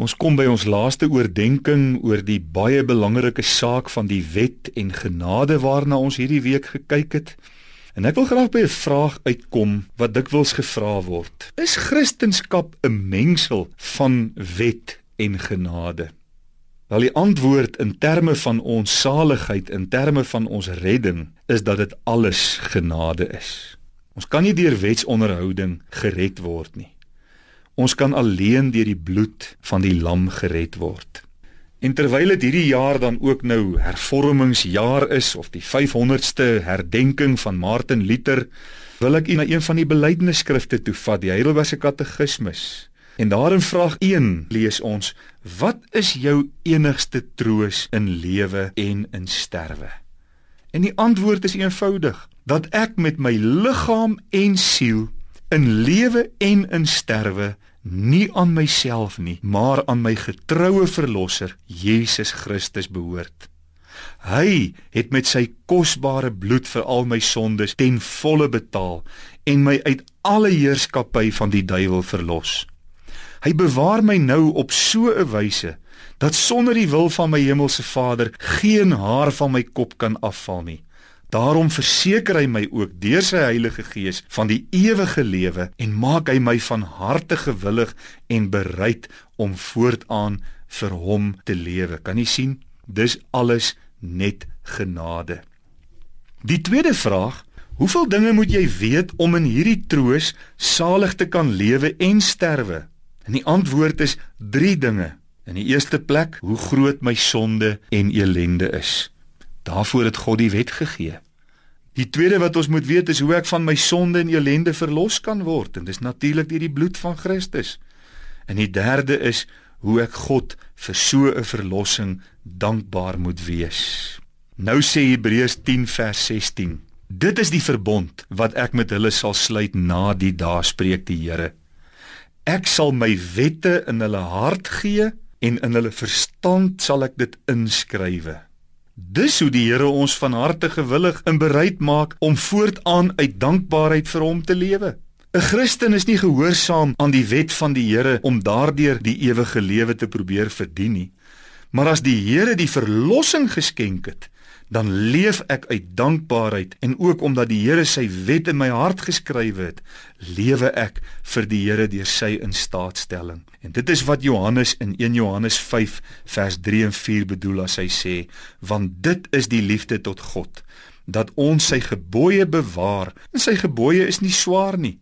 Ons kom by ons laaste oordeenking oor die baie belangrike saak van die wet en genade waarna ons hierdie week gekyk het. En ek wil graag by 'n vraag uitkom wat dikwels gevra word. Is Christendom 'n mengsel van wet en genade? Wel die antwoord in terme van ons saligheid, in terme van ons redding, is dat dit alles genade is. Ons kan nie deur wetsonderhouding gered word nie. Ons kan alleen deur die bloed van die lam gered word. En terwyl dit hierdie jaar dan ook nou hervormingsjaar is of die 500ste herdenking van Martin Luther, wil ek u na een van die belydenisskrifte toe vat, die Heidelbergse Katekismus. En daarin vraag 1 lees ons: Wat is jou enigste troos in lewe en in sterwe? En die antwoord is eenvoudig: dat ek met my liggaam en siel in lewe en in sterwe nie aan myself nie, maar aan my getroue verlosser Jesus Christus behoort. Hy het met sy kosbare bloed vir al my sondes ten volle betaal en my uit alle heerskappy van die duiwel verlos. Hy bewaar my nou op so 'n wyse dat sonder die wil van my hemelse Vader geen haar van my kop kan afval nie. Daarom verseker hy my ook deur sy Heilige Gees van die ewige lewe en maak hy my van harte gewillig en bereid om voortaan vir hom te lewe. Kan jy sien? Dis alles net genade. Die tweede vraag, hoeveel dinge moet jy weet om in hierdie troos salig te kan lewe en sterwe? En die antwoord is 3 dinge. In die eerste plek, hoe groot my sonde en elende is. Daarvoor het God die wet gegee. Die tweede wat ons moet weet is hoe ek van my sonde en elende verlos kan word en dis natuurlik deur die bloed van Christus. En die derde is hoe ek God vir so 'n verlossing dankbaar moet wees. Nou sê Hebreërs 10 vers 16. Dit is die verbond wat ek met hulle sal sluit na die dae spreek die Here. Ek sal my wette in hulle hart gee en in hulle verstand sal ek dit inskrywe. Dis hoe die Here ons van harte gewillig in bereid maak om voortaan uit dankbaarheid vir hom te lewe. 'n Christen is nie gehoorsaam aan die wet van die Here om daardeur die ewige lewe te probeer verdien nie. Maar as die Here die verlossing geskenk het, dan leef ek uit dankbaarheid en ook omdat die Here sy wet in my hart geskrywe het, lewe ek vir die Here deur sy instaatstelling. En dit is wat Johannes in 1 Johannes 5 vers 3 en 4 bedoel as hy sê, want dit is die liefde tot God, dat ons sy gebooie bewaar. En sy gebooie is nie swaar nie,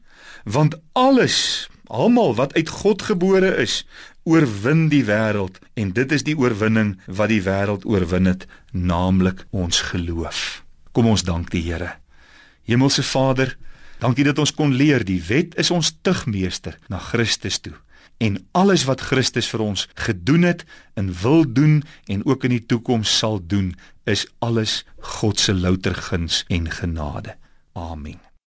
want alles, almal wat uit God gebore is, oorwin die wêreld en dit is die oorwinning wat die wêreld oorwin het, naamlik ons geloof. Kom ons dank die Here. Hemelse Vader, dankie dat ons kon leer die wet is ons tugmeester na Christus toe en alles wat Christus vir ons gedoen het en wil doen en ook in die toekoms sal doen, is alles God se louter guns en genade. Amen.